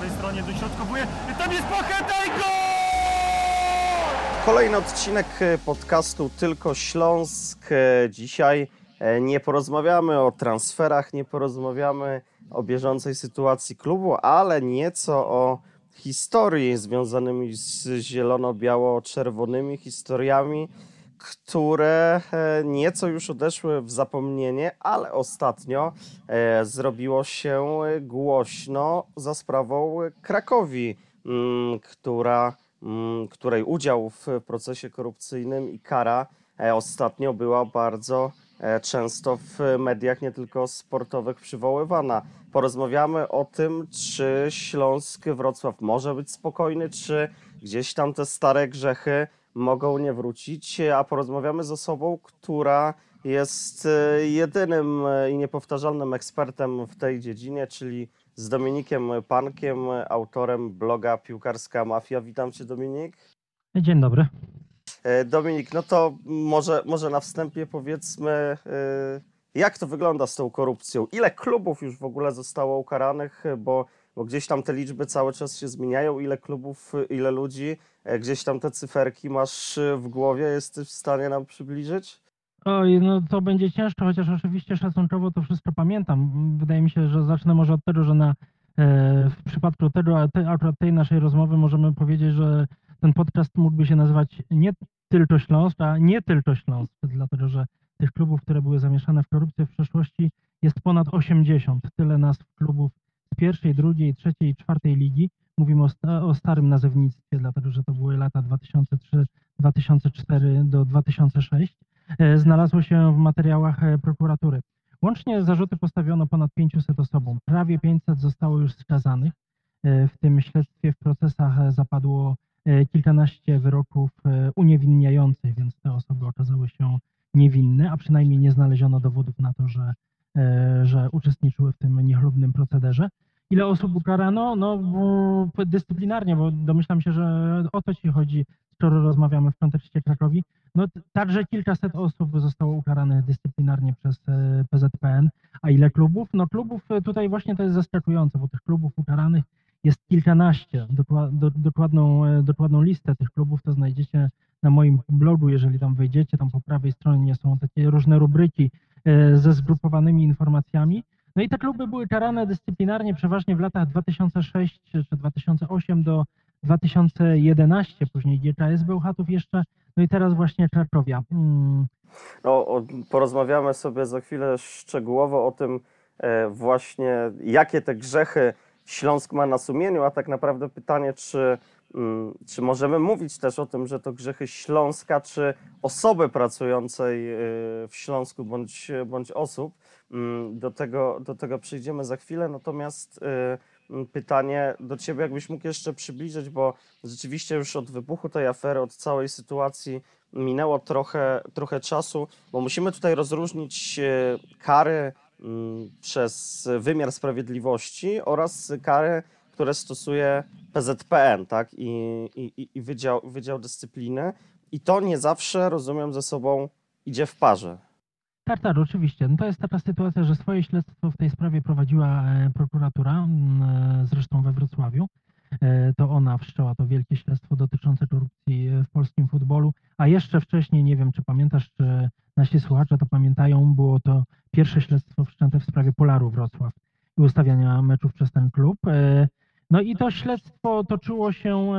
prawej stronie dośrodkowuje. Tam jest Pacheta i gol! Kolejny odcinek e, podcastu Tylko Śląsk. E, Dzisiaj e, nie porozmawiamy o transferach, nie porozmawiamy o bieżącej sytuacji klubu, ale nieco o historii związanymi z zielono-biało-czerwonymi historiami, które e, nieco już odeszły w zapomnienie, ale ostatnio e, zrobiło się głośno za sprawą Krakowi, mm, która mm, której udział w procesie korupcyjnym i kara e, ostatnio była bardzo często w mediach, nie tylko sportowych, przywoływana. Porozmawiamy o tym, czy Śląsk Wrocław może być spokojny, czy gdzieś tam te stare grzechy mogą nie wrócić, a porozmawiamy z osobą, która jest e, jedynym e, i niepowtarzalnym ekspertem w tej dziedzinie, czyli z Dominikiem Pankiem, autorem bloga Piłkarska Mafia. Witam Cię, Dominik. Dzień dobry. E, Dominik, no to może, może na wstępie powiedzmy, jak to wygląda z tą korupcją? Ile klubów już w ogóle zostało ukaranych? Bo, bo gdzieś tam te liczby cały czas się zmieniają. Ile klubów, ile ludzi? E, Gdzieś tam te cyferki masz e, w głowie? Jesteś w stanie nam przybliżyć? Oj, no to będzie ciężko, chociaż oczywiście szacunkowo to wszystko pamiętam. Wydaje mi się, że zacznę może od tego, że na, e, w przypadku tego, akurat tej naszej rozmowy możemy powiedzieć, że ten podcast mógłby się nazywać nie tylko Śląsk, a nie tylko Śląsk, dlatego że tych klubów, które były zamieszane w korupcję w przeszłości jest ponad 80. Tyle nazw klubów z pierwszej, drugiej, trzeciej i czwartej ligi. Mówimy o, o starym nazewnictwie, dlatego że to były lata 2003-2004 do 2006 e, znalazło się w materiałach e, prokuratury. Łącznie zarzuty postawiono ponad 500 osobom. Prawie 500 zostało już skazanych. E, W tym śledztwie w procesach zapadło kilkanaście wyroków uniewinniających, więc te osoby okazały się niewinne, a przynajmniej nie znaleziono dowodów na to, że, że uczestniczyły w tym niechlubnym procederze. Ile osób ukarano? No bo dyscyplinarnie, bo domyślam się, że o to ci chodzi, skoro rozmawiamy w kontekście Krakowi. No także kilkaset osób zostało ukaranych dyscyplinarnie przez e, PZPN. A ile klubów? No klubów e, tutaj właśnie to jest zaskakujące, bo tych klubów ukaranych jest kilkanaście. Dokła- do- Dokładną, e, dokładną listę tych klubów to znajdziecie na moim blogu, jeżeli tam wejdziecie, tam po prawej stronie są takie różne rubryki ze zgrupowanymi informacjami. No i te kluby były karane dyscyplinarnie przeważnie w latach 2006 czy 2008 do 2011, później GKS Bełchatów jeszcze, no i teraz właśnie Krakowia. Mm, No, porozmawiamy sobie za chwilę szczegółowo o tym e, właśnie, jakie te grzechy Śląsk ma na sumieniu, a tak naprawdę pytanie, czy, mm, czy możemy mówić też o tym, że to grzechy Śląska, czy osoby pracującej e, w Śląsku bądź, bądź osób. Mm, Do tego, do tego przyjdziemy za chwilę, natomiast e, mm, pytanie do Ciebie, jakbyś mógł jeszcze przybliżyć, bo rzeczywiście już od wybuchu tej afery, od całej sytuacji minęło trochę, trochę czasu, bo musimy tutaj rozróżnić e, kary mm, przez wymiar sprawiedliwości oraz kary, które stosuje PZPN, tak? I, i- i Wydział, Wydział Dyscypliny. I to nie zawsze, rozumiem, ze sobą idzie w parze. Tak, oczywiście. No to jest taka sytuacja, że swoje śledztwo w tej sprawie prowadziła e, prokuratura, e, zresztą we Wrocławiu. E, To ona wszczęła to wielkie śledztwo dotyczące korupcji w polskim futbolu, a jeszcze wcześniej, nie wiem czy pamiętasz, czy nasi słuchacze to pamiętają, było to pierwsze śledztwo wszczęte w sprawie Polaru Wrocław i ustawiania meczów przez ten klub. No i to śledztwo toczyło się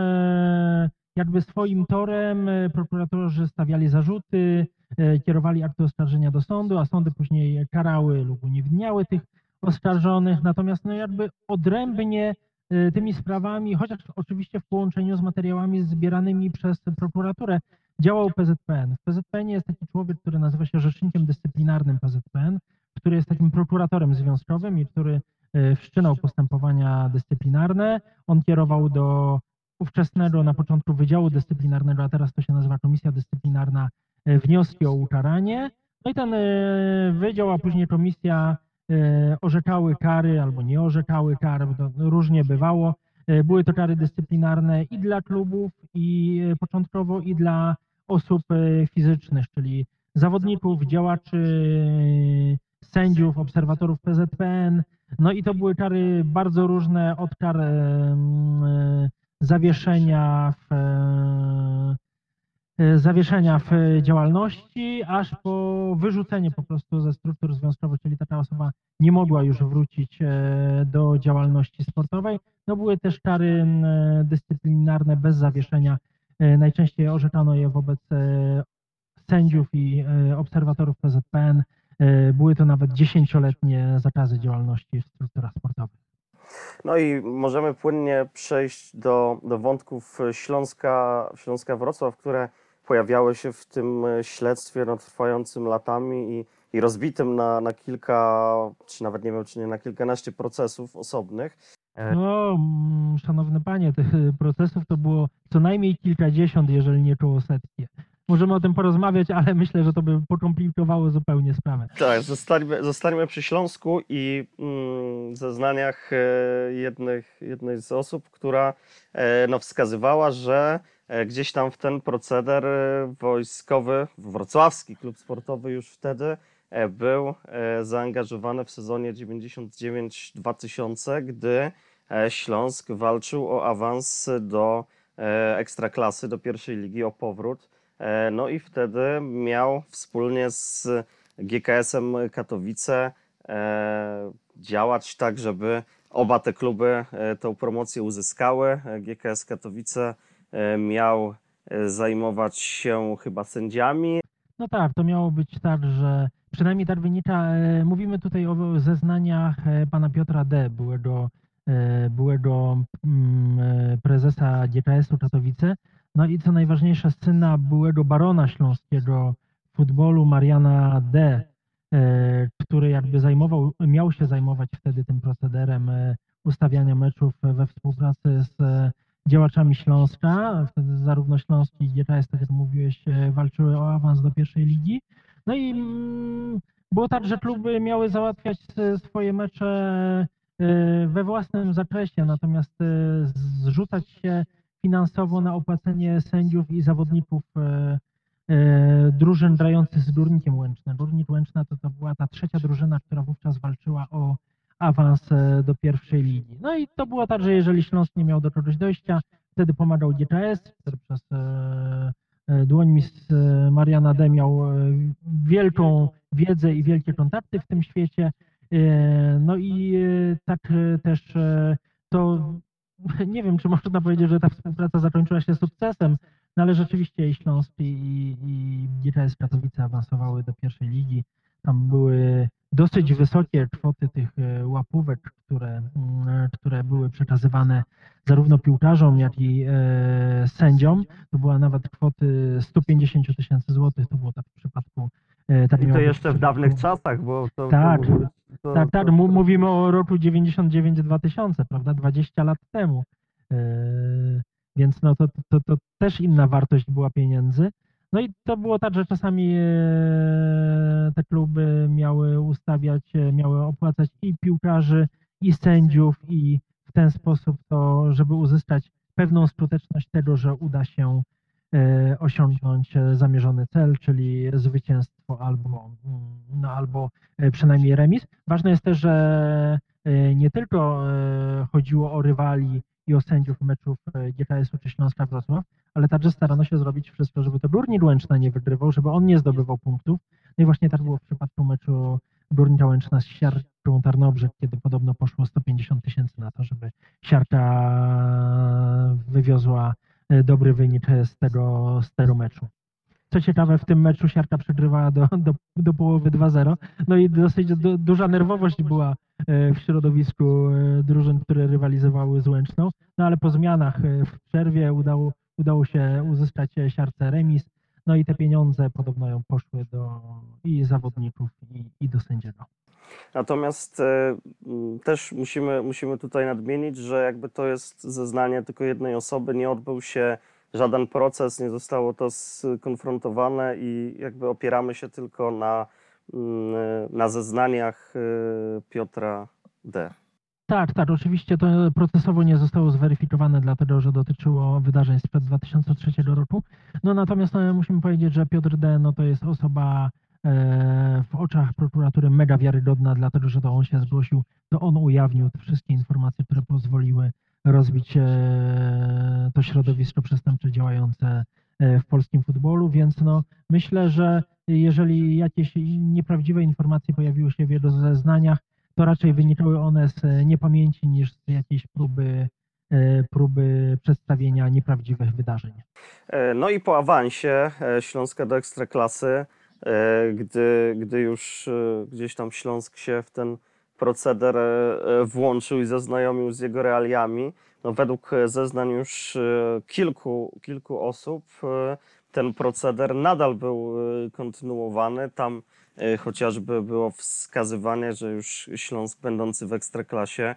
jakby swoim torem. Prokuratorzy stawiali zarzuty, kierowali akty oskarżenia do sądu, a sądy później karały lub uniewinniały tych oskarżonych. Natomiast no jakby odrębnie e, tymi sprawami, chociaż oczywiście w połączeniu z materiałami zbieranymi przez prokuraturę, działał PZPN. W PZPN jest taki człowiek, który nazywa się rzecznikiem dyscyplinarnym PZPN, który jest takim prokuratorem związkowym i który e, wszczynał postępowania dyscyplinarne. On kierował do ówczesnego na początku Wydziału Dyscyplinarnego, a teraz to się nazywa Komisja Dyscyplinarna, e, wnioski o ukaranie. No i ten e, wydział, a później komisja e, orzekały kary albo nie orzekały kar, różnie bywało. E, Były to kary dyscyplinarne i dla klubów, i e, początkowo i dla osób e, fizycznych, czyli zawodników, działaczy sędziów, obserwatorów PZPN. No i to były kary bardzo różne, od kar e, zawieszenia w, e, zawieszenia w działalności, aż po wyrzucenie po prostu ze struktur związkowych, czyli taka osoba nie mogła już wrócić e, do działalności sportowej. No były też kary e, dyscyplinarne bez zawieszenia. E, Najczęściej orzekano je wobec e, sędziów i e, obserwatorów PZPN. E, Były to nawet dziesięcioletnie zakazy działalności w strukturach sportowych. No i możemy płynnie przejść do, do wątków Śląska, Śląska Wrocław, które pojawiały się w tym śledztwie no, trwającym latami i, i rozbitym na, na kilka, czy nawet nie wiem, czy nie na kilkanaście procesów osobnych. No, mm, szanowny panie, tych y, procesów to było co najmniej kilkadziesiąt, jeżeli nie koło setki. Możemy o tym porozmawiać, ale myślę, że to by pokomplikowało zupełnie sprawę. Tak, zostańmy, zostańmy przy Śląsku i mm, zeznaniach e, jednych, jednej z osób, która e, no, wskazywała, że e, gdzieś tam w ten proceder e, wojskowy, wrocławski klub sportowy już wtedy e, był e, zaangażowany w sezonie 99-2000, gdy e, Śląsk walczył o awans do e, ekstraklasy, do pierwszej ligi, o powrót. E, No i wtedy miał wspólnie z GKS-em Katowice e, działać tak, żeby oba te kluby e, tą promocję uzyskały. E, GKS Katowice e, miał e, zajmować się chyba sędziami, No tak, to miało być tak, że przynajmniej wynika. e, Mówimy tutaj o zeznaniach e, pana Piotra D., byłego, e, byłego mm, e, prezesa GKS-u Katowice. No i co najważniejsze, syna byłego barona śląskiego futbolu Mariana D., e, który jakby zajmował, miał się zajmować wtedy tym procederem e, ustawiania meczów we współpracy z e, działaczami Śląska. Wtedy zarówno Śląski i GKS, tak jak mówiłeś, e, walczyły o awans do pierwszej ligi. No i mm, było tak, że kluby miały załatwiać swoje mecze e, we własnym zakresie, natomiast e, zrzucać się finansowo na opłacenie sędziów i zawodników drużyn grających z Górnikiem Łęczna. Górnik Łęczna to, to była ta trzecia drużyna, która wówczas walczyła o awans do pierwszej ligi. No i to było tak, że jeżeli Śląsk nie miał do czegoś dojścia, wtedy pomagał GKS, który przez e, e, dłoń mis e, Mariana D. miał wielką wiedzę i wielkie kontakty w tym świecie. No i tak też to nie wiem, czy można powiedzieć, że ta współpraca zakończyła się sukcesem, no ale rzeczywiście i Śląsk i, i, i Katowice awansowały do pierwszej ligi. Tam były dosyć wysokie kwoty tych e, łapówek, które, mm, które były przekazywane zarówno piłkarzom, jak i e, sędziom. To była nawet kwoty 150 tysięcy złotych, to było tak w przypadku. tak i to jeszcze w dawnych czasach, bo to, Tak. to, to, tak, tak, mówimy o roku 99-2000, prawda, 20 lat temu. Więc no to, to, to też inna wartość była pieniędzy. No i to było tak, że czasami e, te kluby miały ustawiać, e, miały opłacać i piłkarzy, i sędziów, i w ten sposób to, żeby uzyskać pewną skuteczność tego, że uda się e, osiągnąć zamierzony cel, czyli zwycięstwo albo, mm, no, albo przynajmniej remis. Ważne jest też, że nie tylko chodziło o rywali i o sędziów meczów GKS-u czy Śląska Wrocław, ale także starano się zrobić wszystko, żeby to Górnik Łęczna nie wygrywał, żeby on nie zdobywał punktów. No i właśnie tak było w przypadku meczu Górnika Łęczna z Siarką Tarnobrzeg, kiedy podobno poszło 150 tysięcy na to, żeby Siarka wywiozła e, dobry wynik z tego, z tego meczu. Co ciekawe, w tym meczu Siarka przegrywała do, do, do połowy 2-0. No i dosyć du, duża nerwowość była e, w środowisku e, drużyn, które rywalizowały z Łęczną. No ale po zmianach e, w przerwie udało, udało się uzyskać Siarce remis. No i te pieniądze podobno ją poszły do i zawodników, i, i do sędziego. Natomiast e, też musimy, musimy tutaj nadmienić, że jakby to jest zeznanie tylko jednej osoby, nie odbył się żaden proces, nie zostało to skonfrontowane i jakby opieramy się tylko na, mm, na zeznaniach e, Piotra D. Tak, tak, oczywiście to procesowo nie zostało zweryfikowane, dlatego że dotyczyło wydarzeń sprzed 2003 roku. No natomiast no, musimy powiedzieć, że Piotr D. No, to jest osoba e, w oczach prokuratury mega wiarygodna, dlatego że to on się zgłosił, to on ujawnił wszystkie informacje, które pozwoliły rozbić e, to środowisko przestępcze działające e, w polskim futbolu, więc no myślę, że jeżeli jakieś nieprawdziwe informacje pojawiły się w jego zeznaniach, to raczej wynikały one z niepamięci niż z jakiejś próby, e, próby przedstawienia nieprawdziwych wydarzeń. No i po awansie Śląska do Ekstraklasy, gdy, gdy już gdzieś tam Śląsk się w ten proceder e, włączył i zaznajomił z jego realiami, no według e, zeznań już e, kilku, kilku osób ten proceder nadal był kontynuowany. Tam chociażby było wskazywanie, że już Śląsk będący w Ekstraklasie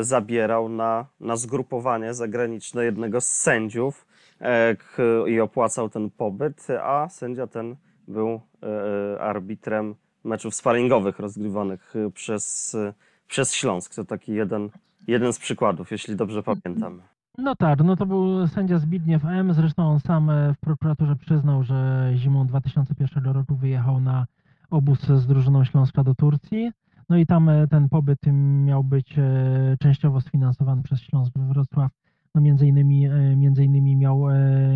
zabierał na, na zgrupowanie zagraniczne jednego z sędziów i opłacał ten pobyt, a sędzia ten był arbitrem meczów sparingowych rozgrywanych e, przez, e, przez Śląsk. To taki jeden, jeden z przykładów, jeśli dobrze pamiętam. No tak, no to był sędzia Zbigniew M. Zresztą on sam e, w prokuraturze przyznał, że zimą 2001 roku wyjechał na obóz z drużyną Śląska do Turcji. No i tam e, ten pobyt miał być e, częściowo sfinansowany przez Śląsk Wrocław. No między innymi, między innymi miał,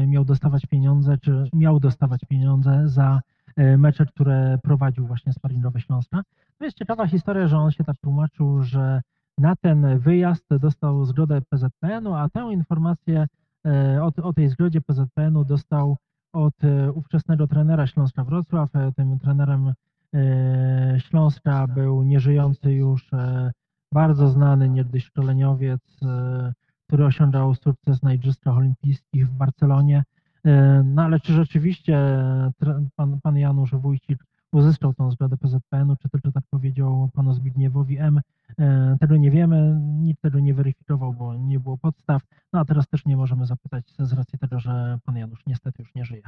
miał dostawać pieniądze, czy miał dostawać pieniądze za mecze, które prowadził właśnie sparingowe Śląska. To jest ciekawa historia, że on się tak tłumaczył, że na ten wyjazd dostał zgodę PZPN-u, a tę informację e, o, o tej zgodzie PZPN-u dostał od e, ówczesnego trenera Śląska Wrocław. E, Tym trenerem e, Śląska był nieżyjący już e, bardzo znany niegdyś szkoleniowiec, e, który osiągał sukces na Igrzyskach Olimpijskich w Barcelonie. E, No ale czy rzeczywiście e, pan, pan Janusz Wójcik uzyskał tą zgodę PZPN-u, czy tylko tak powiedział panu Zbigniewowi M., E, Tego nie wiemy, nikt tego nie weryfikował, bo nie było podstaw. No a teraz też nie możemy zapytać z racji tego, że pan Janusz niestety już nie żyje.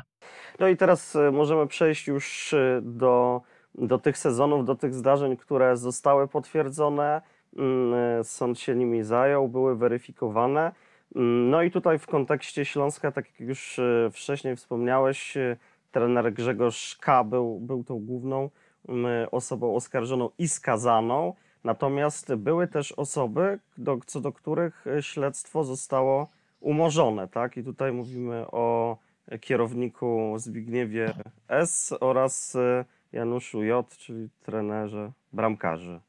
No i teraz możemy przejść już do, do tych sezonów, do tych zdarzeń, które zostały potwierdzone. Mm, Sąd się nimi zajął, były weryfikowane. No i tutaj w kontekście Śląska, tak jak już e, wcześniej wspomniałeś, e, trener Grzegorz K. był, był tą główną mm, osobą oskarżoną i skazaną. Natomiast były też osoby, do, co do których e, śledztwo zostało umorzone, tak? I tutaj mówimy o kierowniku Zbigniewie S. oraz e, Januszu J., czyli trenerze bramkarzy.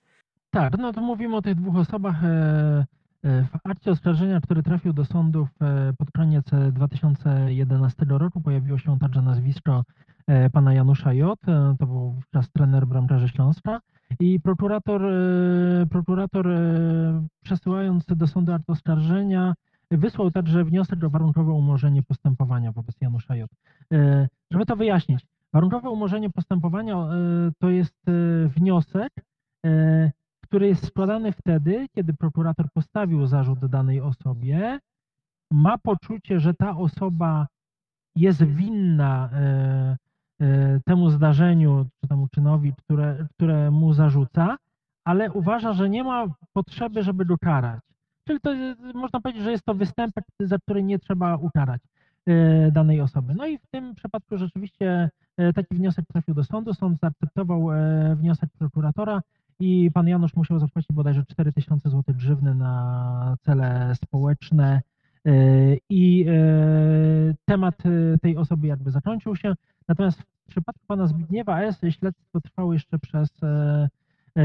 Tak, no to mówimy o tych dwóch osobach. e, e, W akcie oskarżenia, który trafił do sądów e, pod koniec e, 2011 roku, pojawiło się także nazwisko e, pana Janusza J. E, To był wówczas trener bramkarzy Śląska. I prokurator, e, prokurator e, przesyłając do sądu akt oskarżenia, wysłał także wniosek o warunkowe umorzenie postępowania wobec Janusza J. E, Żeby to wyjaśnić, warunkowe umorzenie postępowania e, to jest e, wniosek, e, który jest składany wtedy, kiedy prokurator postawił zarzut danej osobie, ma poczucie, że ta osoba jest winna e, e, temu zdarzeniu czy temu czynowi, które, które mu zarzuca, ale uważa, że nie ma potrzeby, żeby go karać. Czyli to można powiedzieć, że jest to występek, za który nie trzeba ukarać e, danej osoby. No i w tym przypadku rzeczywiście taki wniosek trafił do sądu. Sąd zaakceptował wniosek prokuratora i pan Janusz musiał zapłacić bodajże 4000 zł grzywny na cele społeczne e, i e, temat e, tej osoby jakby zakończył się. Natomiast w przypadku pana Zbigniewa S. śledztwo trwało jeszcze przez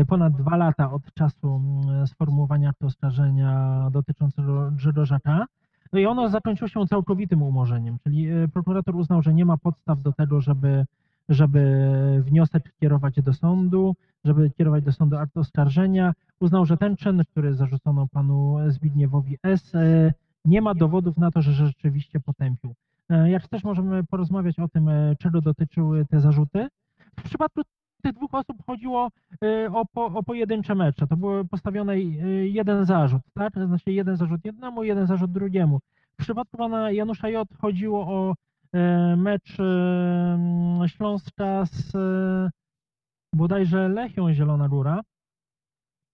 ponad dwa lata od czasu sformułowania aktu oskarżenia dotyczącego Grzegorza K. No i ono zakończyło się całkowitym umorzeniem, czyli prokurator uznał, że nie ma podstaw do tego, żeby, żeby wniosek kierować do sądu, żeby kierować do sądu akt oskarżenia. Uznał, że ten czyn, który zarzucono panu Zbigniewowi S., e, nie ma dowodów na to, że rzeczywiście potępił. E, Jak też możemy porozmawiać o tym, e, czego dotyczyły te zarzuty. W przypadku tych dwóch osób chodziło o, po, o pojedyncze mecze. To był postawiony e, jeden zarzut, tak? Znaczy jeden zarzut jednemu, jeden zarzut drugiemu. W przypadku pana Janusza J. chodziło o mecz e, Śląska z e, bodajże Lechią Zielona Góra.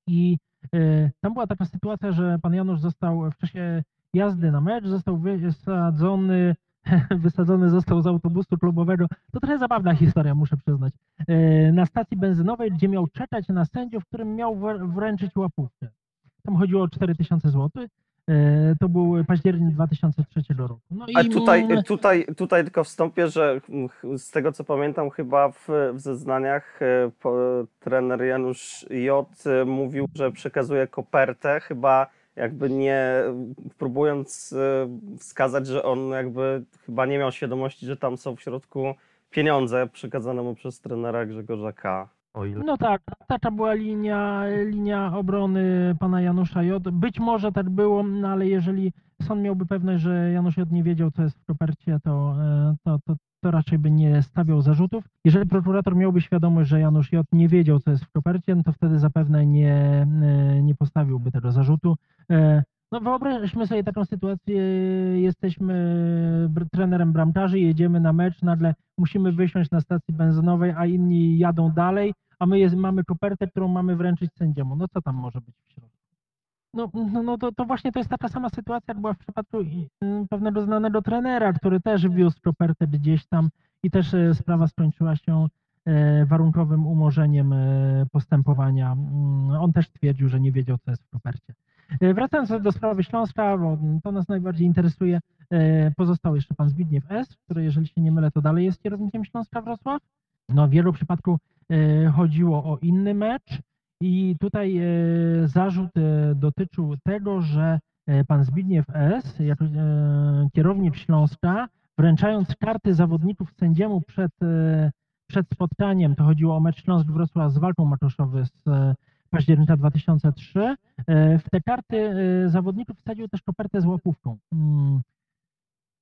I e, tam była taka sytuacja, że pan Janusz został w czasie jazdy na mecz, został wysadzony wysadzony został z autobusu klubowego. To trochę zabawna historia, muszę przyznać. E, Na stacji benzynowej, gdzie miał czekać na sędziów, którym miał wr- wręczyć łapówkę. Tam chodziło o 4000 zł. E, To był październik 2003 roku. No A i tutaj, mm, tutaj, tutaj tylko wstąpię, że mm, z tego co pamiętam, chyba w, w zeznaniach e, po, trener Janusz J e, mówił, że przekazuje kopertę, chyba jakby nie próbując wskazać, że on jakby chyba nie miał świadomości, że tam są w środku pieniądze przekazane mu przez trenera Grzegorza K. O ile. No tak, taka była linia, linia obrony pana Janusza J. Być może tak było, no ale jeżeli sąd miałby pewność, że Janusz J. nie wiedział, co jest w kopercie, to, e, to, to, to raczej by nie stawiał zarzutów. Jeżeli prokurator miałby świadomość, że Janusz J. nie wiedział, co jest w kopercie, no to wtedy zapewne nie, e, nie postawiłby tego zarzutu. E, No wyobraźmy sobie taką sytuację, jesteśmy trenerem bramkarzy, jedziemy na mecz, nagle musimy wysiąść na stacji benzynowej, a inni jadą dalej, a my jest, mamy kopertę, którą mamy wręczyć sędziemu. No co tam może być w środku? No, no, no to, to właśnie to jest taka sama sytuacja, jak była w przypadku y, pewnego znanego trenera, który też wiózł kopertę gdzieś tam i też e, sprawa skończyła się e, warunkowym umorzeniem e, postępowania. Mm, On też twierdził, że nie wiedział, co jest w kopercie. Wracając do sprawy Śląska, bo to nas najbardziej interesuje, pozostał jeszcze pan Zbigniew S., który, jeżeli się nie mylę, to dalej jest kierownikiem Śląska Wrocław. No, w wielu przypadku e, chodziło o inny mecz i tutaj e, zarzut e, dotyczył tego, że e, pan Zbigniew S., jako e, kierownik Śląska, wręczając karty zawodników sędziemu przed, e, przed spotkaniem, to chodziło o mecz Śląsk-Wrocław z walką Matoszowy z e, października 2003, e, w te karty e, zawodników wsadził też kopertę z łapówką. Mm.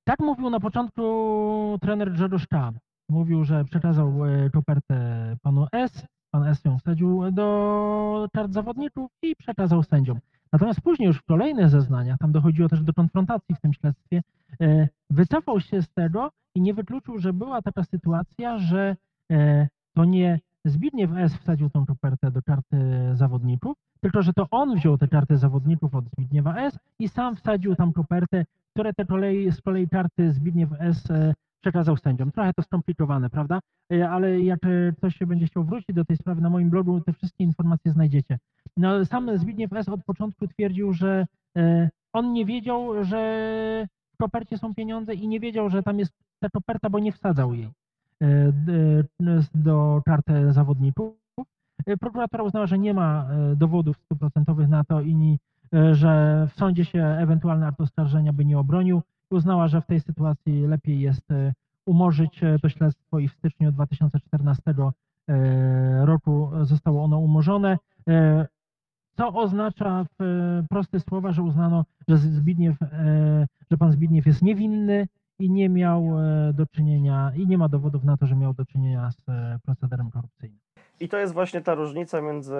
Tak mówił na początku trener Grzegorz K. Mówił, że przekazał e, kopertę panu S. Pan S ją wsadził do kart zawodników i przekazał sędziom. Natomiast później już w kolejnych zeznaniach, tam dochodziło też do konfrontacji w tym śledztwie, e, wycofał się z tego i nie wykluczył, że była taka sytuacja, że e, to nie Zbigniew S. wsadził tą kopertę do karty zawodników, tylko że to on wziął te karty zawodników od Zbigniewa S. i sam wsadził tam kopertę, które te kolei, z kolei karty Zbigniew S. e, przekazał sędziom. Trochę to skomplikowane, prawda? E, Ale jak e, ktoś się będzie chciał wrócić do tej sprawy na moim blogu, te wszystkie informacje znajdziecie. No, sam Zbigniew S. od początku twierdził, że e, on nie wiedział, że w kopercie są pieniądze i nie wiedział, że tam jest ta koperta, bo nie wsadzał jej e, e, do karty zawodników. E, Prokuratura uznała, że nie ma e, dowodów stuprocentowych na to i e, że w sądzie się ewentualny akt oskarżenia by nie obronił. Uznała, że w tej sytuacji lepiej jest e, umorzyć e, to śledztwo i w styczniu 2014 e, roku zostało ono umorzone. Co oznacza w proste słowa, że uznano, że Zbigniew, że pan Zbigniew jest niewinny i nie miał do czynienia, i nie ma dowodów na to, że miał do czynienia z procederem korupcyjnym. I to jest właśnie ta różnica między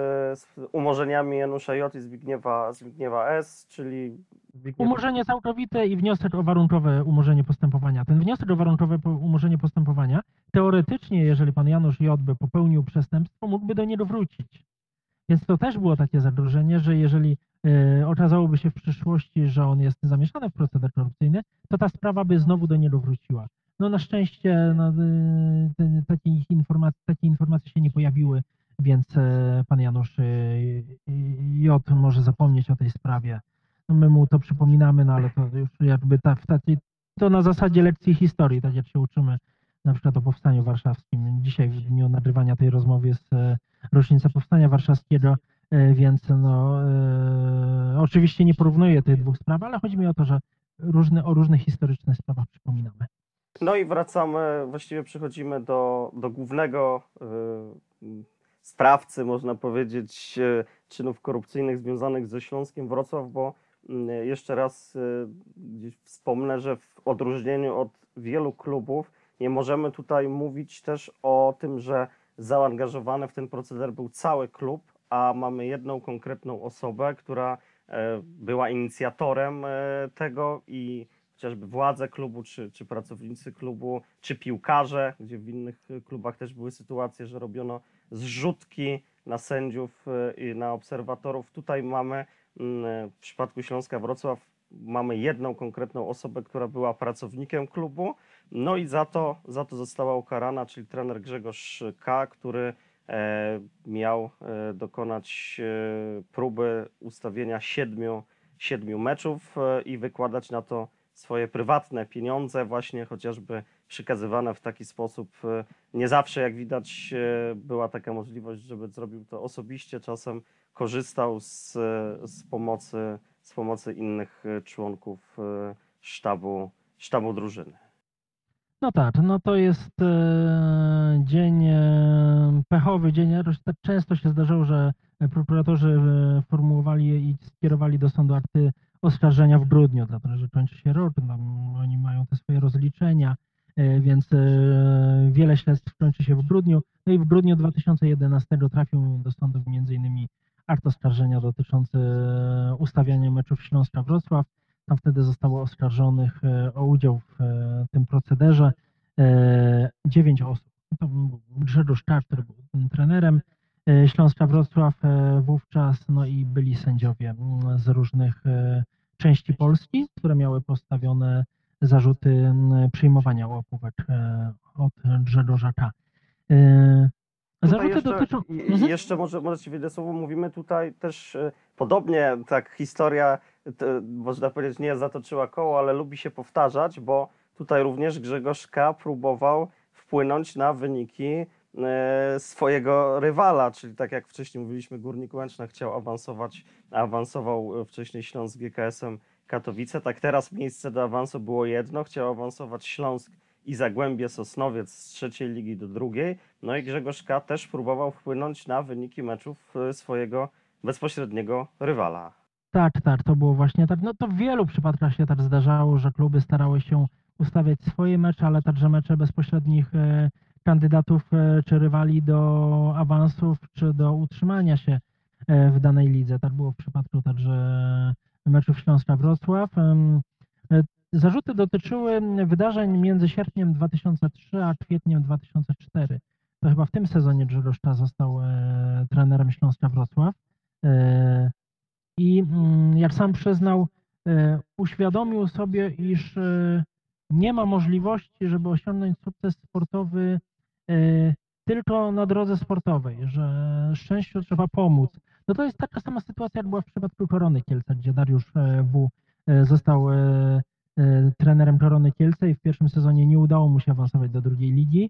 umorzeniami Janusza J i Zbigniewa, Zbigniewa S, czyli Zbigniew Umorzenie całkowite i wniosek o warunkowe umorzenie postępowania. Ten wniosek o warunkowe umorzenie postępowania, teoretycznie, jeżeli pan Janusz J. by popełnił przestępstwo, mógłby do niego wrócić. Więc to też było takie zagrożenie, że jeżeli e, okazałoby się w przyszłości, że on jest zamieszany w proceder korupcyjny, to ta sprawa by znowu do niego wróciła. No na szczęście no, y, takich informacji, takie informacje się nie pojawiły, więc e, pan Janusz J. może zapomnieć o tej sprawie. No my mu to przypominamy, no ale to już jakby ta, takiej, to na zasadzie lekcji historii, tak jak się uczymy na przykład o Powstaniu Warszawskim. Dzisiaj w dniu nagrywania tej rozmowy jest e, rocznica Powstania Warszawskiego, e, więc no e, oczywiście nie porównuję tych dwóch spraw, ale chodzi mi o to, że różne, o różnych historycznych sprawach przypominamy. No i wracamy, właściwie przechodzimy do, do głównego y, sprawcy, można powiedzieć, y, czynów korupcyjnych związanych ze Śląskiem Wrocław, bo y, jeszcze raz wspomnę, że w odróżnieniu od wielu klubów nie możemy tutaj mówić też o tym, że zaangażowany w ten proceder był cały klub, a mamy jedną konkretną osobę, która była inicjatorem tego i chociażby władze klubu, czy, czy pracownicy klubu, czy piłkarze, gdzie w innych y, klubach też były sytuacje, że robiono zrzutki na sędziów y, i na obserwatorów. Tutaj mamy Mm, W przypadku Śląska Wrocław mamy jedną konkretną osobę, która była pracownikiem klubu, no i za to, za to została ukarana, czyli trener Grzegorz K., który e, miał e, dokonać e, próby ustawienia siedmiu, siedmiu meczów i wykładać na to swoje prywatne pieniądze, właśnie chociażby przekazywane w taki sposób. e, Nie zawsze, jak widać, e, była taka możliwość, żeby zrobił to osobiście. Czasem korzystał z, e, z, pomocy, z pomocy innych członków sztabu, sztabu drużyny. No tak, no to jest dzień pechowy, dzień. Tak często się zdarzało, że prokuratorzy formułowali i skierowali do sądu akty oskarżenia w grudniu, dlatego że kończy się rok, tam oni mają te swoje rozliczenia, e, więc e, wiele śledztw kończy się w grudniu. No i w grudniu 2011 trafił do sądu m.in. akt oskarżenia dotyczący e, ustawiania meczów Śląska-Wrocław. Tam wtedy zostało oskarżonych o udział w tym procederze dziewięć osób. To był Grzegorz który był trenerem Śląska Wrocław e, wówczas, no i byli sędziowie mm, z różnych e, części Polski, które miały postawione zarzuty mm, przyjmowania łapówek e, od Grzegorza K. E, Zarzuty jeszcze, dotyczą... Mhm. Jeszcze może, może ci wyjdę słowo, mówimy tutaj też e, podobnie, tak historia, można powiedzieć, nie zatoczyła koło, ale lubi się powtarzać, bo tutaj również Grzegorz K. próbował wpłynąć na wyniki e, swojego rywala, czyli tak jak wcześniej mówiliśmy, Górnik Łęczna chciał awansować, awansował e, wcześniej Śląsk GKS-em Katowice, tak teraz miejsce do awansu było jedno, chciał awansować Śląsk i Zagłębie Sosnowiec z trzeciej ligi do drugiej, no i Grzegorz K. też próbował wpłynąć na wyniki meczów e, swojego bezpośredniego rywala. Tak, tak, to było właśnie tak. No to w wielu przypadkach się tak zdarzało, że kluby starały się ustawiać swoje mecze, ale także mecze bezpośrednich e, kandydatów e, czy rywali do awansów, czy do utrzymania się e, w danej lidze. Tak było w przypadku także meczów Śląska-Wrocław. E, Zarzuty dotyczyły wydarzeń między sierpniem 2003 a kwietniem 2004. To chyba w tym sezonie Grzegorz Czas został trenerem Śląska Wrocław. E, i mm, jak sam przyznał, uświadomił sobie, iż nie ma możliwości, żeby osiągnąć sukces sportowy tylko na drodze sportowej, że szczęściu trzeba pomóc. No to jest taka sama sytuacja, jak była w przypadku Korony Kielce, gdzie Dariusz e, W. e, został e, trenerem Korony Kielce i w pierwszym sezonie nie udało mu się awansować do drugiej ligi.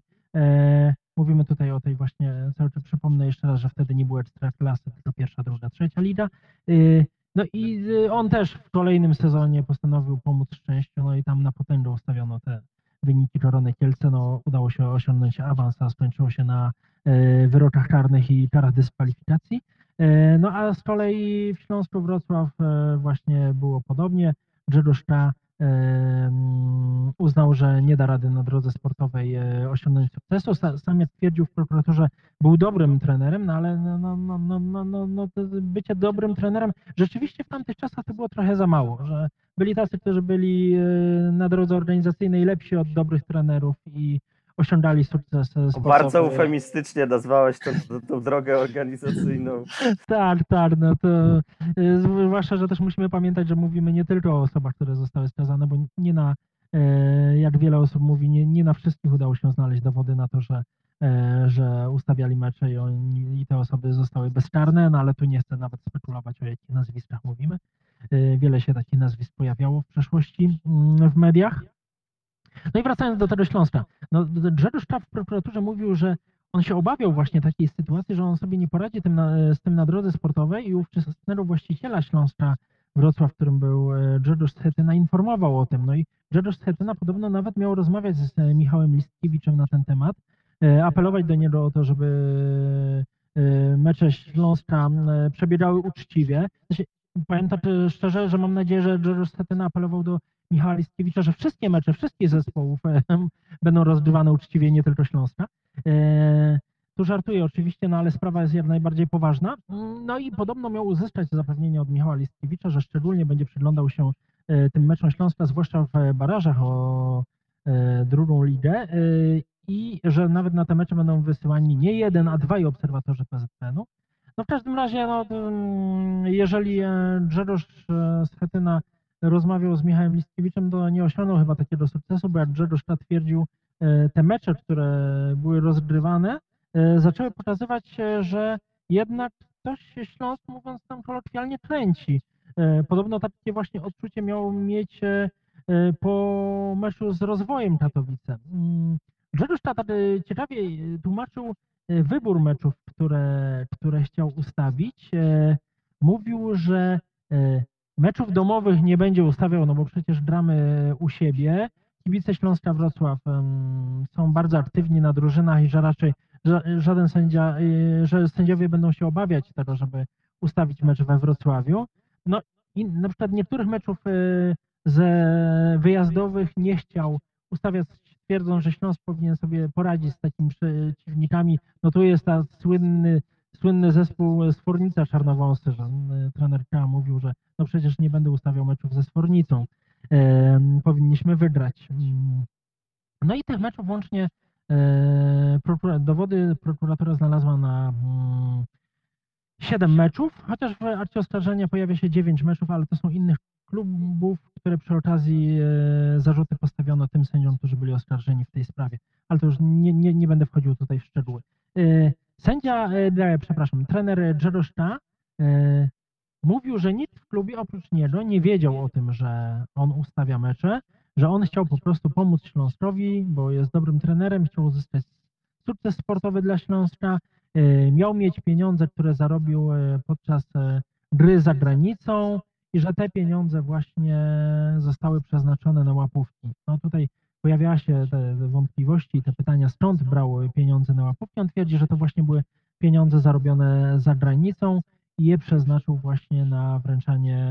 Mówimy tutaj o tej właśnie, cały czas przypomnę jeszcze raz, że wtedy nie było ekstraklasy, tylko pierwsza, druga, trzecia liga. Y, No i y, on też w kolejnym sezonie postanowił pomóc szczęściu, no i tam na potęgę ustawiono te wyniki Korony Kielce. No, udało się osiągnąć awans, a skończyło się na y, wyrokach karnych i karach dyskwalifikacji. Y, No a z kolei w Śląsku Wrocław y, właśnie było podobnie. Grzegorz K. mm, uznał, że nie da rady na drodze sportowej y, osiągnąć sukcesu. Sa- Sam jak twierdził w prokuraturze, był dobrym trenerem, no ale no, no, no, no, no, no, no, bycie dobrym trenerem rzeczywiście w tamtych czasach to było trochę za mało, że byli tacy, którzy byli e, na drodze organizacyjnej lepsi od dobrych trenerów i osiągali sukces. Bardzo eufemistycznie nazwałeś tą, tą, drogę organizacyjną. Tak, tak, no to e, zwłaszcza, że też musimy pamiętać, że mówimy nie tylko o osobach, które zostały skazane, bo nie na, e, jak wiele osób mówi, nie, nie na wszystkich udało się znaleźć dowody na to, że, e, że ustawiali mecze i, oni, i te osoby zostały bezkarne, no ale tu nie chcę nawet spekulować o jakich nazwiskach mówimy. Wiele się takich nazwisk pojawiało w przeszłości mm, w mediach. No i wracając do tego Śląska. No, Grzegorz Czap w prokuraturze mówił, że on się obawiał właśnie takiej sytuacji, że on sobie nie poradzi tym na, z tym na drodze sportowej i ówczesnego właściciela Śląska Wrocław, którym był e, Grzegorz Schetyna, informował o tym. No i Grzegorz Schetyna podobno nawet miał rozmawiać z e, Michałem Listkiewiczem na ten temat, e, apelować do niego o to, żeby e, mecze Śląska e, przebiegały uczciwie. Znaczy, e, szczerze, że mam nadzieję, że Grzegorz Schetyna apelował do Michała Listkiewicza, że wszystkie mecze, wszystkich zespołów będą rozgrywane uczciwie, nie tylko Śląska. E, tu żartuję oczywiście, no ale sprawa jest jak najbardziej poważna. No i podobno miał uzyskać zapewnienie od Michała Listkiewicza, że szczególnie będzie przyglądał się e, tym meczom Śląska, zwłaszcza w barażach o e, drugą ligę i że nawet na te mecze będą wysyłani nie jeden, a dwaj obserwatorzy PZPN-u. No w każdym razie, no, mm, jeżeli Grzegorz Schetyna rozmawiał z Michałem Listkiewiczem, to nie osiągnął chyba takiego sukcesu, bo jak Grzegorz twierdził, e, te mecze, które były rozgrywane, e, zaczęły pokazywać, że jednak coś się Śląsk, mówiąc tam kolokwialnie, kręci. E, Podobno takie właśnie odczucie miał mieć po meczu z rozwojem Katowice. Mm, Grzegorz Tatar e, ciekawie e, tłumaczył wybór meczów, które, które chciał ustawić. Mówił, że meczów domowych nie będzie ustawiał, no bo przecież gramy u siebie. Kibice Śląska Wrocław są bardzo aktywni na drużynach i że raczej ża- żaden sędzia, e, że sędziowie będą się obawiać tego, żeby ustawić mecz we Wrocławiu. No i na przykład niektórych meczów e, ze wyjazdowych nie chciał ustawiać, twierdząc, że Śląsk powinien sobie poradzić z takimi przeciwnikami. No tu jest ta słynny, słynny zespół Sfornica Czarnowąsy, że e, trener K mówił, że no przecież nie będę ustawiał meczów ze Sfornicą. E, powinniśmy wygrać. Mm. No i tych meczów łącznie e, dowody prokuratura znalazła na mm, 7 meczów, chociaż w akcie oskarżenia pojawia się 9 meczów, ale to są innych klubów, które przy okazji e, zarzuty postawiono tym sędziom, którzy byli oskarżeni w tej sprawie. Ale to już nie, nie, nie będę wchodził tutaj w szczegóły. Sędzia, e, przepraszam, trener K. e, mówił, że nikt w klubie oprócz niego nie wiedział o tym, że on ustawia mecze, że on chciał po prostu pomóc Śląskowi, bo jest dobrym trenerem, chciał uzyskać sukces sportowy dla Śląska, e, miał mieć pieniądze, które zarobił e, podczas e, gry za granicą i że te pieniądze właśnie zostały przeznaczone na łapówki. No tutaj pojawiała się te wątpliwości te pytania, skąd brał pieniądze na łapówki. On twierdzi, że to właśnie były pieniądze zarobione za granicą i je przeznaczył właśnie na wręczanie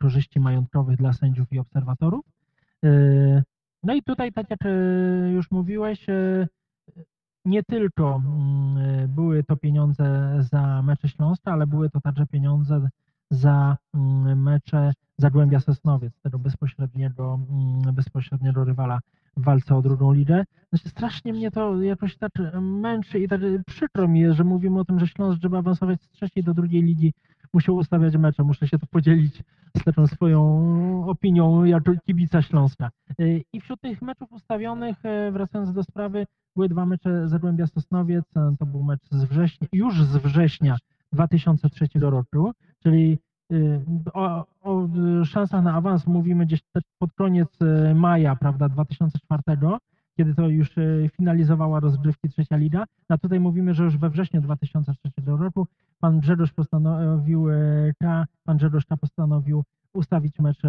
korzyści majątkowych dla sędziów i obserwatorów. Yy, No i tutaj, tak jak yy, już mówiłeś, yy, nie tylko mm, były to pieniądze za mecze Śląska, ale były to także pieniądze za mm, mecze Zagłębia Sosnowiec, tego bezpośredniego, mm, bezpośredniego rywala w walce o drugą ligę. Znaczy, strasznie mnie to jakoś tak męczy i tak przykro mi jest, że mówimy o tym, że Śląsk, żeby awansować z trzeciej do drugiej ligi, musiał ustawiać mecze. Muszę się tu podzielić z taką swoją opinią jako kibica Śląska. Yy, I wśród tych meczów ustawionych, wracając do sprawy, były dwa mecze Zagłębia Sosnowiec, e, to był mecz z września, już z września 2003 roku, czyli y, o, o szansach na awans mówimy gdzieś pod koniec y, maja, prawda, 2004, kiedy to już y, finalizowała rozgrywki trzecia liga, a tutaj mówimy, że już we wrześniu 2003 roku pan Grzegorz postanowił, pan Grzegorz K postanowił ustawić mecz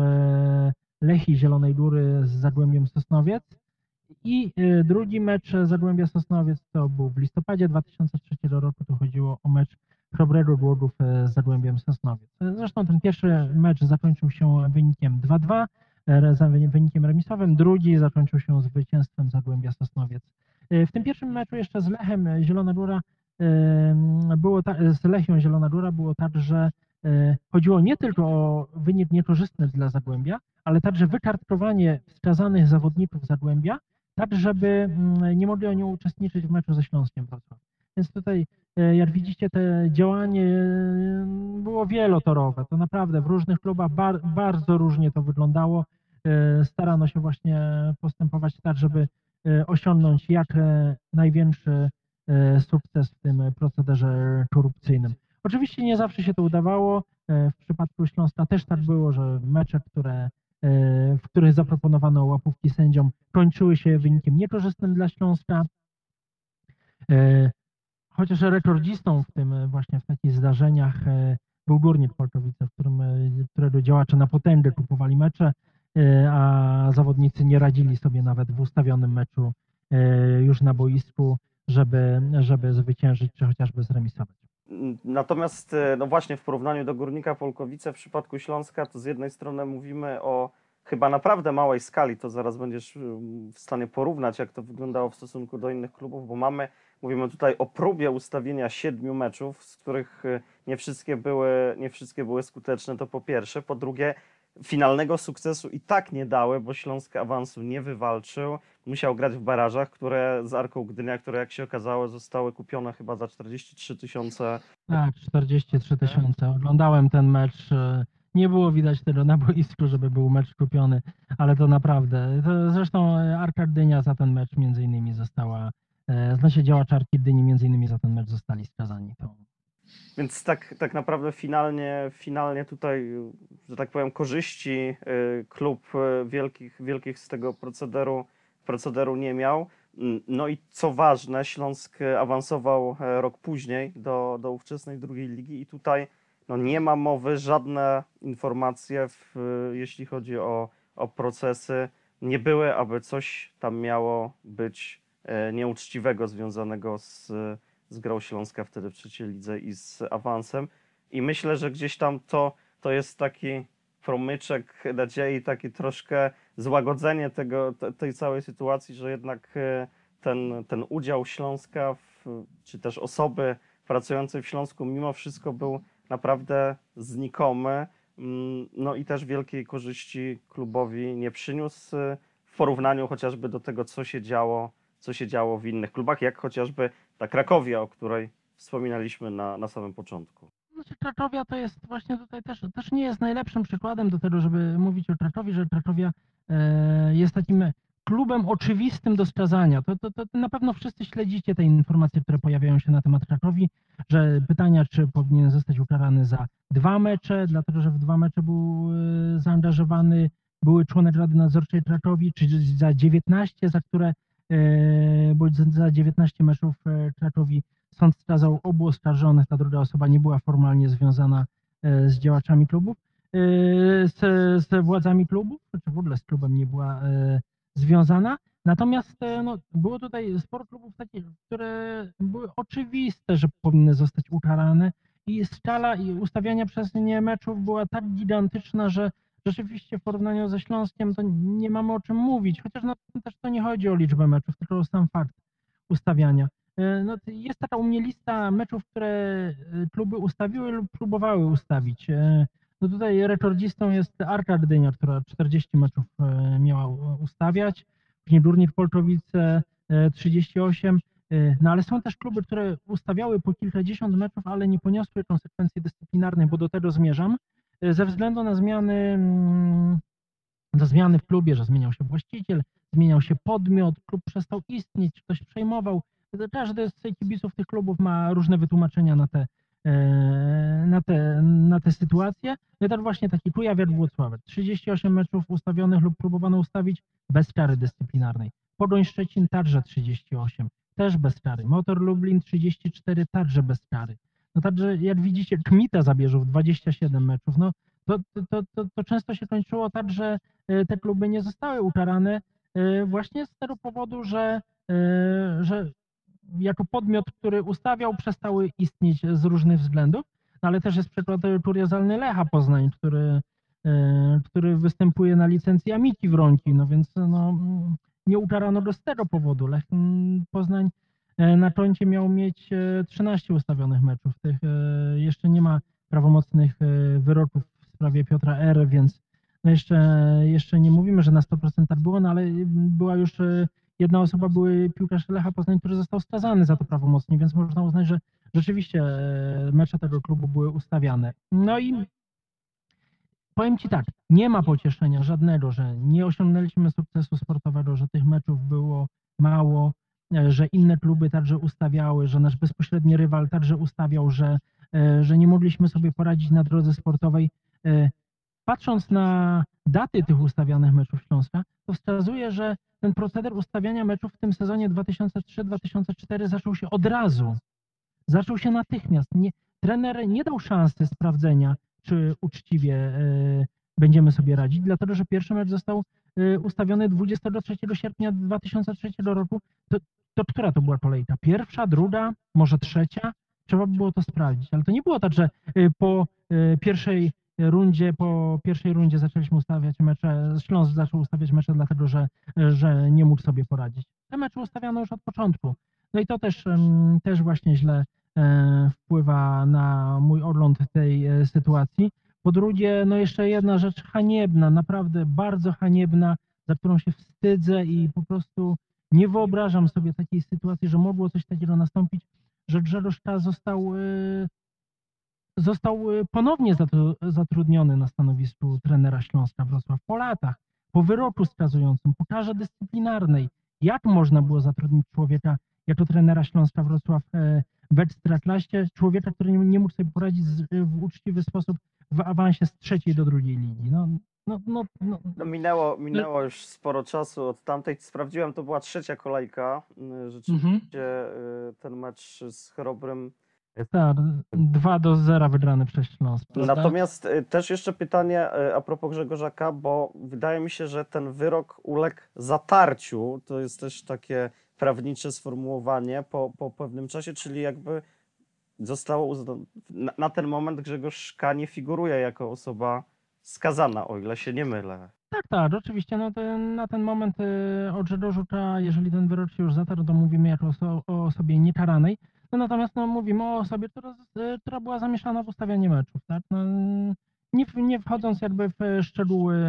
Lechii Zielonej Góry z Zagłębiem Sosnowiec. I drugi mecz Zagłębia Sosnowiec to był w listopadzie 2003 roku. To chodziło o mecz Chrobrego Głodów e, z Zagłębiem Sosnowiec. Zresztą ten pierwszy mecz zakończył się wynikiem 2-2, e, wynikiem remisowym. Drugi zakończył się zwycięstwem Zagłębia Sosnowiec. E, W tym pierwszym meczu jeszcze z Lechem Zielona Góra było z Lechią Zielona Góra było tak, że chodziło nie tylko o wynik niekorzystny dla Zagłębia, ale także wykartkowanie wskazanych zawodników Zagłębia, tak żeby mm, nie mogli oni uczestniczyć w meczu ze Śląskiem Wrocław. Więc tutaj, jak widzicie, te działanie e, było wielotorowe. To naprawdę w różnych klubach bar, bardzo różnie to wyglądało. E, Starano się właśnie postępować tak, żeby e, osiągnąć jak e, największy e, sukces w tym procederze korupcyjnym. Oczywiście nie zawsze się to udawało. E, W przypadku Śląska też tak było, że mecze, które e, w których zaproponowano łapówki sędziom, kończyły się wynikiem niekorzystnym dla Śląska. Chociaż rekordzistą w tym e, właśnie w takich zdarzeniach e, był Górnik Polkowice, w którym, e, którego działacze na potęgę kupowali mecze, a zawodnicy nie radzili sobie nawet w ustawionym meczu już na boisku, żeby, żeby zwyciężyć czy chociażby zremisować. Natomiast, no właśnie, w porównaniu do Górnika Polkowice, w przypadku Śląska, to z jednej strony mówimy o chyba naprawdę małej skali, to zaraz będziesz mm, w stanie porównać, jak to wyglądało w stosunku do innych klubów, bo mamy, mówimy tutaj o próbie ustawienia siedmiu meczów, z których e, nie wszystkie były, nie wszystkie były skuteczne, to po pierwsze. Po drugie, finalnego sukcesu i tak nie dały, bo Śląsk awansu nie wywalczył. Musiał grać w barażach, które z Arką Gdynia, które jak się okazało zostały kupione chyba za 43 tysiące. Tak, 43 tysiące. Oglądałem ten mecz. e, Nie było widać tego na boisku, żeby był mecz kupiony, ale to naprawdę. To zresztą Arka Gdynia za ten mecz między innymi została, znaczy działacze Arki Gdyni między innymi za ten mecz zostali skazani. Więc tak, tak naprawdę finalnie, finalnie tutaj, że tak powiem, korzyści y, klub y, wielkich, wielkich z tego procederu, procederu nie miał. No i co ważne, Śląsk awansował e, rok później do, do ówczesnej drugiej ligi i tutaj no, nie ma mowy, żadne informacje, w, jeśli chodzi o, o procesy, nie były, aby coś tam miało być e, nieuczciwego związanego z, z grą Śląska wtedy w trzeciej lidze i z awansem. I myślę, że gdzieś tam to, to jest taki promyczek nadziei, taki troszkę złagodzenie tego, te, tej całej sytuacji, że jednak e, ten, ten udział Śląska, w, czy też osoby pracującej w Śląsku mimo wszystko był naprawdę znikomy. Mm, No i też wielkiej korzyści klubowi nie przyniósł e, w porównaniu chociażby do tego, co się działo, co się działo w innych klubach, jak chociażby ta Krakowia, o której wspominaliśmy na, na samym początku. Znaczy Kraczowia to jest właśnie tutaj też, też nie jest najlepszym przykładem do tego, żeby mówić o Kraczowi, że Kraczowia e, jest takim klubem oczywistym do skazania. To, to, to na pewno wszyscy śledzicie te informacje, które pojawiają się na temat Kraczowi, że pytania, czy powinien zostać ukarany za dwa mecze, dlatego że w dwa mecze był e, zaangażowany były członek Rady Nadzorczej Kraczowi, czy za 19, za które e, bądź za- za 19 meczów e, Kraczowi sąd skazał obu oskarżonych, ta druga osoba nie była formalnie związana e, z działaczami klubów, e, z, z władzami klubów, czy w ogóle z klubem nie była e, związana. Natomiast e, no, było tutaj sporo klubów takich, które były oczywiste, że powinny zostać ukarane i skala i ustawiania przez nie meczów była tak gigantyczna, że rzeczywiście w porównaniu ze Śląskiem to nie mamy o czym mówić, chociaż no, też to nie chodzi o liczbę meczów, tylko o sam fakt ustawiania. E, No, jest taka u mnie lista meczów, które e, kluby ustawiły lub próbowały ustawić. E, No tutaj rekordzistą jest Arka Gdynia, która 40 meczów miała ustawiać, później Górnik Polczowice e, 38, e, no ale są też kluby, które ustawiały po kilkadziesiąt meczów, ale nie poniosły konsekwencji dyscyplinarnej, bo do tego zmierzam, ze względu na zmiany, mm, na zmiany w klubie, że zmieniał się właściciel, zmieniał się podmiot, klub przestał istnieć, ktoś przejmował. Każdy z kibiców tych klubów ma różne wytłumaczenia na te, e, na te, na te sytuacje. No i tak właśnie taki Kujawiak Włocławek. 38 meczów ustawionych lub próbowano ustawić bez kary dyscyplinarnej. Pogoń Szczecin także 38, też bez kary. Motor Lublin 34, także bez kary. No także jak widzicie, Kmita Zabierzów 27 meczów. No to, to, to, to, to często się kończyło tak, że e, te kluby nie zostały ukarane e, właśnie z tego powodu, że, e, że jako podmiot, który ustawiał, przestały istnieć z różnych względów, no ale też jest przykład kuriozalny Lecha Poznań, który, który występuje na licencji Amiki Wronki, no więc no, mm, nie ukarano go z tego powodu. Lech mm, Poznań na koncie miał mieć e, 13 ustawionych meczów. Tych e, jeszcze nie ma prawomocnych e, wyroków w sprawie Piotra R., więc no jeszcze, jeszcze nie mówimy, że na 100% tak było, no ale była już e, jedna osoba, były piłkarz Lecha Poznań, który został skazany za to prawomocnie, więc można uznać, że rzeczywiście e, mecze tego klubu były ustawiane. No i powiem Ci tak, nie ma pocieszenia żadnego, że nie osiągnęliśmy sukcesu sportowego, że tych meczów było mało, e, że inne kluby także ustawiały, że nasz bezpośredni rywal także ustawiał, że, e, że nie mogliśmy sobie poradzić na drodze sportowej. E, Patrząc na daty tych ustawianych meczów Śląska, to wskazuje, że ten proceder ustawiania meczów w tym sezonie 2003-2004 zaczął się od razu. Zaczął się natychmiast. Nie, trener nie dał szansy sprawdzenia, czy uczciwie e, będziemy sobie radzić, dlatego że pierwszy mecz został e, ustawiony 23 sierpnia 2003 roku. To, to która to była kolejka? Pierwsza, druga, może trzecia? Trzeba by było to sprawdzić. Ale to nie było tak, że e, po e, pierwszej rundzie, po pierwszej rundzie zaczęliśmy ustawiać mecze, Śląsk zaczął ustawiać mecze dlatego, że, że nie mógł sobie poradzić. Te mecze ustawiano już od początku. No i to też, też właśnie źle e, wpływa na mój ogląd tej e, sytuacji. Po drugie, no jeszcze jedna rzecz haniebna, naprawdę bardzo haniebna, za którą się wstydzę i po prostu nie wyobrażam sobie takiej sytuacji, że mogło coś takiego nastąpić, że K. został, y, został y, ponownie zatru- zatrudniony na stanowisku trenera Śląska Wrocław po latach, po wyroku skazującym, po karze dyscyplinarnej. Jak można było zatrudnić człowieka jako trenera Śląska Wrocław e, w Ekstraklasie, człowieka, który nie, mógł sobie poradzić w uczciwy sposób w awansie z trzeciej do drugiej ligi? No, no, no, no, No minęło, minęło już sporo czasu od tamtej. Sprawdziłem, to była trzecia kolejka. y, Rzeczywiście mhm. y, ten mecz z Chrobrym. Tak, 2 do 0 wygrany przez Śląsk. prawda? Natomiast y, też jeszcze pytanie y, a propos Grzegorza K., bo wydaje mi się, że ten wyrok uległ zatarciu. To jest też takie prawnicze sformułowanie po, po pewnym czasie, czyli jakby zostało uznane. Na, na ten moment Grzegorz K. nie figuruje jako osoba skazana, o ile się nie mylę. Tak, tak, oczywiście. No na ten moment y, o Grzegorzu K., jeżeli ten wyrok się już zatarł, to mówimy jako oso- o osobie niekaranej. No natomiast no, mówimy o osobie, która, y, która była zamieszana w ustawianie meczów, tak? No, nie, w- nie wchodząc jakby w szczegóły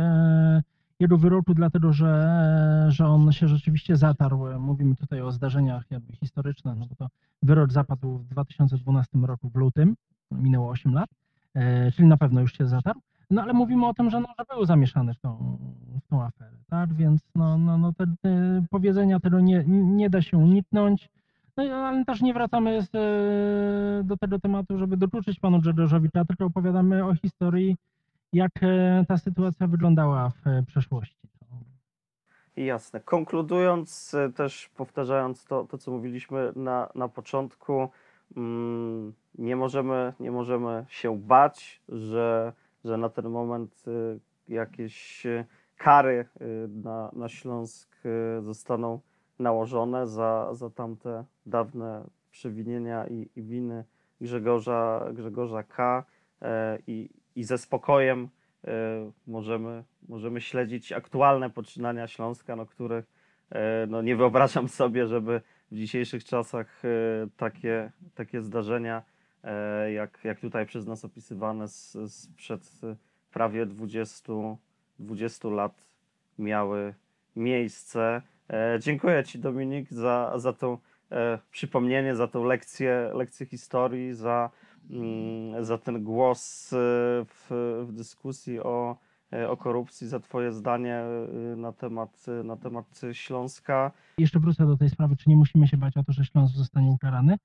jego wyroku, dlatego że, że on się rzeczywiście zatarł. Mówimy tutaj o zdarzeniach jakby historycznych, no bo to wyrok zapadł w 2012 roku w lutym, minęło 8 lat, czyli na pewno już się zatarł. No ale mówimy o tym, że, no, że był zamieszany w tą, w tą aferę, tak? Więc no, no, no te, te powiedzenia tego nie, nie da się uniknąć. No ale też nie wracamy z, e, do tego tematu, żeby dokuczyć panu Grzegorzowi, tylko opowiadamy o historii, jak e, ta sytuacja wyglądała w e, przeszłości. Jasne. Konkludując, też powtarzając to, to co mówiliśmy na, na początku, mm, nie, możemy, nie możemy się bać, że, że na ten moment y, jakieś y, kary y, na, na Śląsk zostaną nałożone za, za tamte dawne przewinienia i, i winy Grzegorza, Grzegorza K. e, I, i ze spokojem możemy, możemy śledzić aktualne poczynania Śląska, no, których e, no, nie wyobrażam sobie, żeby w dzisiejszych czasach e, takie, takie zdarzenia, jak, jak tutaj przez nas opisywane sprzed e, prawie 20, 20 lat miały miejsce. E, Dziękuję Ci Dominik za, za to e, przypomnienie, za tą lekcję, lekcję historii, za, mm, za ten głos e, w, w dyskusji o, e, o korupcji, za Twoje zdanie e, na temat, na temat Śląska. Jeszcze wrócę do tej sprawy, czy nie musimy się bać o to, że Śląsk zostanie ukarany?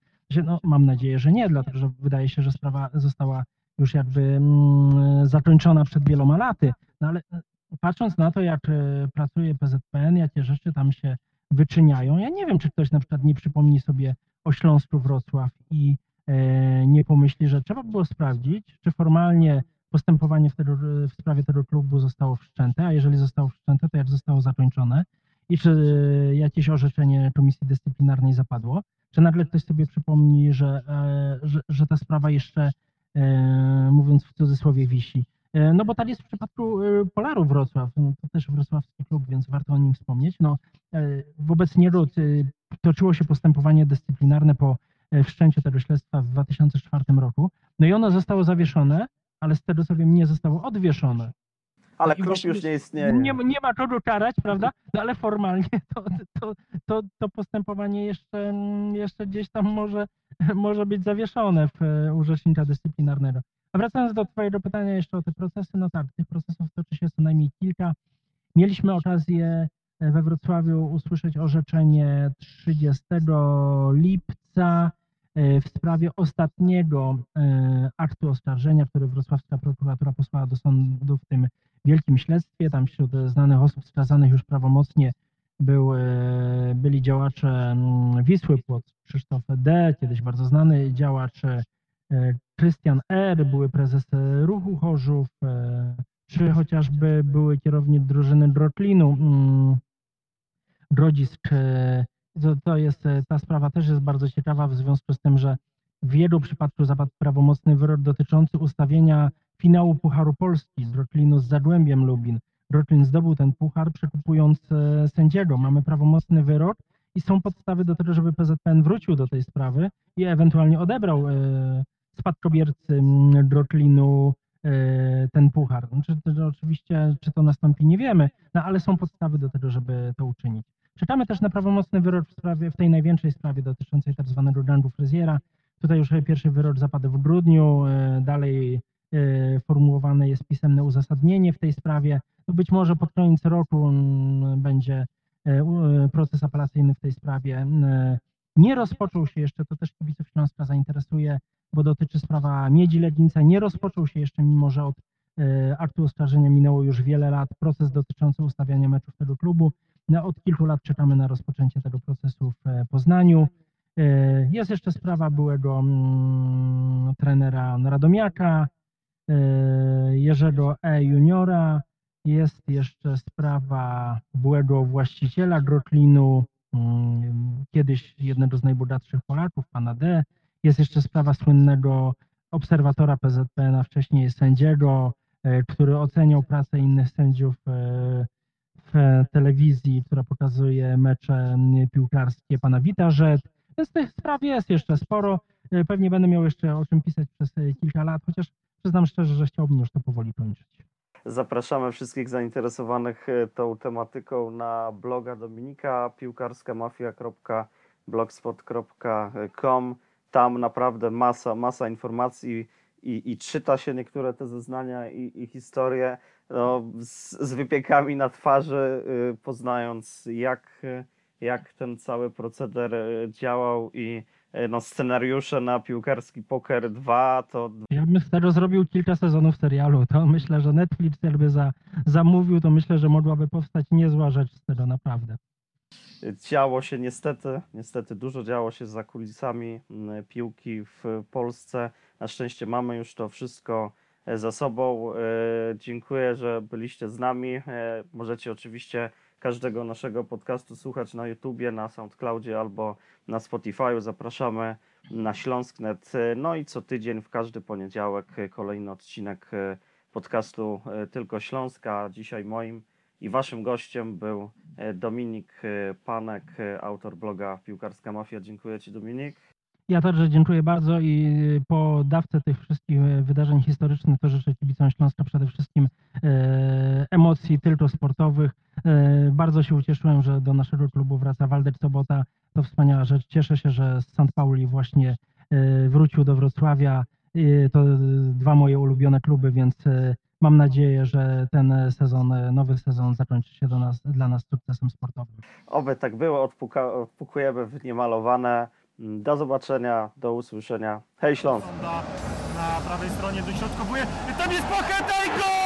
No, mam nadzieję, że nie, dlatego że wydaje się, że sprawa została już jakby mm, zakończona przed wieloma laty. No ale e, patrząc na to, jak e, pracuje PZPN, jakie rzeczy tam się wyczyniają, ja nie wiem, czy ktoś na przykład nie przypomni sobie o Śląsku Wrocław i e, nie pomyśli, że trzeba było sprawdzić, czy formalnie postępowanie w, w sprawie tego klubu zostało wszczęte, a jeżeli zostało wszczęte, to jak zostało zakończone i czy jakieś orzeczenie Komisji Dyscyplinarnej zapadło, czy nagle ktoś sobie przypomni, że, e, że, że ta sprawa jeszcze, e, mówiąc w cudzysłowie, wisi. E, No bo tak jest w przypadku Polaru Wrocław, no, to też wrocławski klub, więc warto o nim wspomnieć. No, wobec niego e, toczyło się postępowanie dyscyplinarne po wszczęciu tego śledztwa w 2004 roku. No i ono zostało zawieszone, ale z tego co wiem nie zostało odwieszone. Ale klub już nie istnieje. Nie, nie ma kogo karać, prawda? No ale formalnie to, to, to, to postępowanie jeszcze, jeszcze gdzieś tam może, może być zawieszone w e, u rzecznika dyscyplinarnego. A wracając do Twojego pytania jeszcze o te procesy, no tak, tych procesów toczy się co najmniej kilka. Mieliśmy okazję e, we Wrocławiu usłyszeć orzeczenie 30 lipca w sprawie ostatniego e, aktu oskarżenia, który wrocławska prokuratura posłała do sądu w tym wielkim śledztwie. Tam wśród znanych osób skazanych już prawomocnie był, e, byli działacze mm, Wisły Płoc, Krzysztof D., kiedyś bardzo znany działacz, e, Krystian R., były prezes e, Ruchu Chorzów, e, czy chociażby były kierownik drużyny Drotlinu, mm, Grodzisk. e, To, to jest, e, ta sprawa też jest bardzo ciekawa w związku z tym, że w jego przypadku zapadł prawomocny wyrok dotyczący ustawienia finału Pucharu Polski Drotlinu z Zagłębiem Lubin. Drotlin zdobył ten puchar przekupując e, sędziego. Mamy prawomocny wyrok i są podstawy do tego, żeby PZPN wrócił do tej sprawy i ewentualnie odebrał e, spadkobiercy Drotlinu ten puchar. Czy, to, oczywiście, czy to nastąpi, nie wiemy, no ale są podstawy do tego, żeby to uczynić. Czekamy też na prawomocny wyrok w sprawie, w tej największej sprawie dotyczącej tak zwanego rangu fryzjera. Tutaj już pierwszy wyrok zapadł w grudniu, e, dalej e, formułowane jest pisemne uzasadnienie w tej sprawie. No być może pod koniec roku mm, będzie e, proces apelacyjny w tej sprawie. Mm, Nie rozpoczął się jeszcze, to też kibiców Śląska zainteresuje, bo dotyczy sprawa Miedzi Legnica. Nie rozpoczął się jeszcze, mimo że od aktu oskarżenia minęło już wiele lat, proces dotyczący ustawiania meczów tego klubu. Od kilku lat czekamy na rozpoczęcie tego procesu w e, Poznaniu. E, Jest jeszcze sprawa byłego mm, trenera Radomiaka, e, Jerzego E. Juniora. Jest jeszcze sprawa byłego właściciela Groklinu, mm, kiedyś jednego z najbogatszych Polaków, pana D. Jest jeszcze sprawa słynnego obserwatora PZPN, a wcześniej sędziego, który oceniał pracę innych sędziów telewizji, która pokazuje mecze mm, piłkarskie pana Witażet. Więc tych spraw jest jeszcze sporo. E, Pewnie będę miał jeszcze o czym pisać przez e, kilka lat, chociaż przyznam szczerze, że chciałbym już to powoli kończyć. Zapraszamy wszystkich zainteresowanych e, tą tematyką na bloga Dominika piłkarskamafia.blogspot.com. Tam naprawdę masa, masa informacji i, i czyta się niektóre te zeznania i, i historie no, z, z wypiekami na twarzy, y, poznając jak, jak ten cały proceder y, działał i y, no, scenariusze na piłkarski poker 2 to Ja bym z tego zrobił kilka sezonów serialu, to myślę, że Netflix jakby za, zamówił, to myślę, że mogłaby powstać niezła rzecz z tego naprawdę. Działo się niestety, niestety dużo działo się za kulisami mm, piłki w Polsce. Na szczęście mamy już to wszystko e, za sobą. E, Dziękuję, że byliście z nami. E, Możecie oczywiście każdego naszego podcastu słuchać na YouTubie, na SoundCloudzie albo na Spotify'u. Zapraszamy na Śląsknet. No i co tydzień, w każdy poniedziałek kolejny odcinek podcastu Tylko Śląska. Dzisiaj moim i waszym gościem był e, Dominik e, Panek, e, autor bloga Piłkarska Mafia. Dziękuję Ci, Dominik. Ja także dziękuję bardzo i po dawce tych wszystkich wydarzeń historycznych to życzę kibicom Śląska przede wszystkim emocji tylko sportowych. Bardzo się ucieszyłem, że do naszego klubu wraca Waldek Sobota. To wspaniała rzecz. Cieszę się, że z St. Pauli właśnie wrócił do Wrocławia. To dwa moje ulubione kluby, więc mam nadzieję, że ten sezon, nowy sezon zakończy się do nas, dla nas sukcesem sportowym. Oby tak było, odpuka, odpukujemy w niemalowane. Do zobaczenia, do usłyszenia. Hej Śląsk! Na prawej stronie dośrodkowuje. I tam jest Pachetej, gol!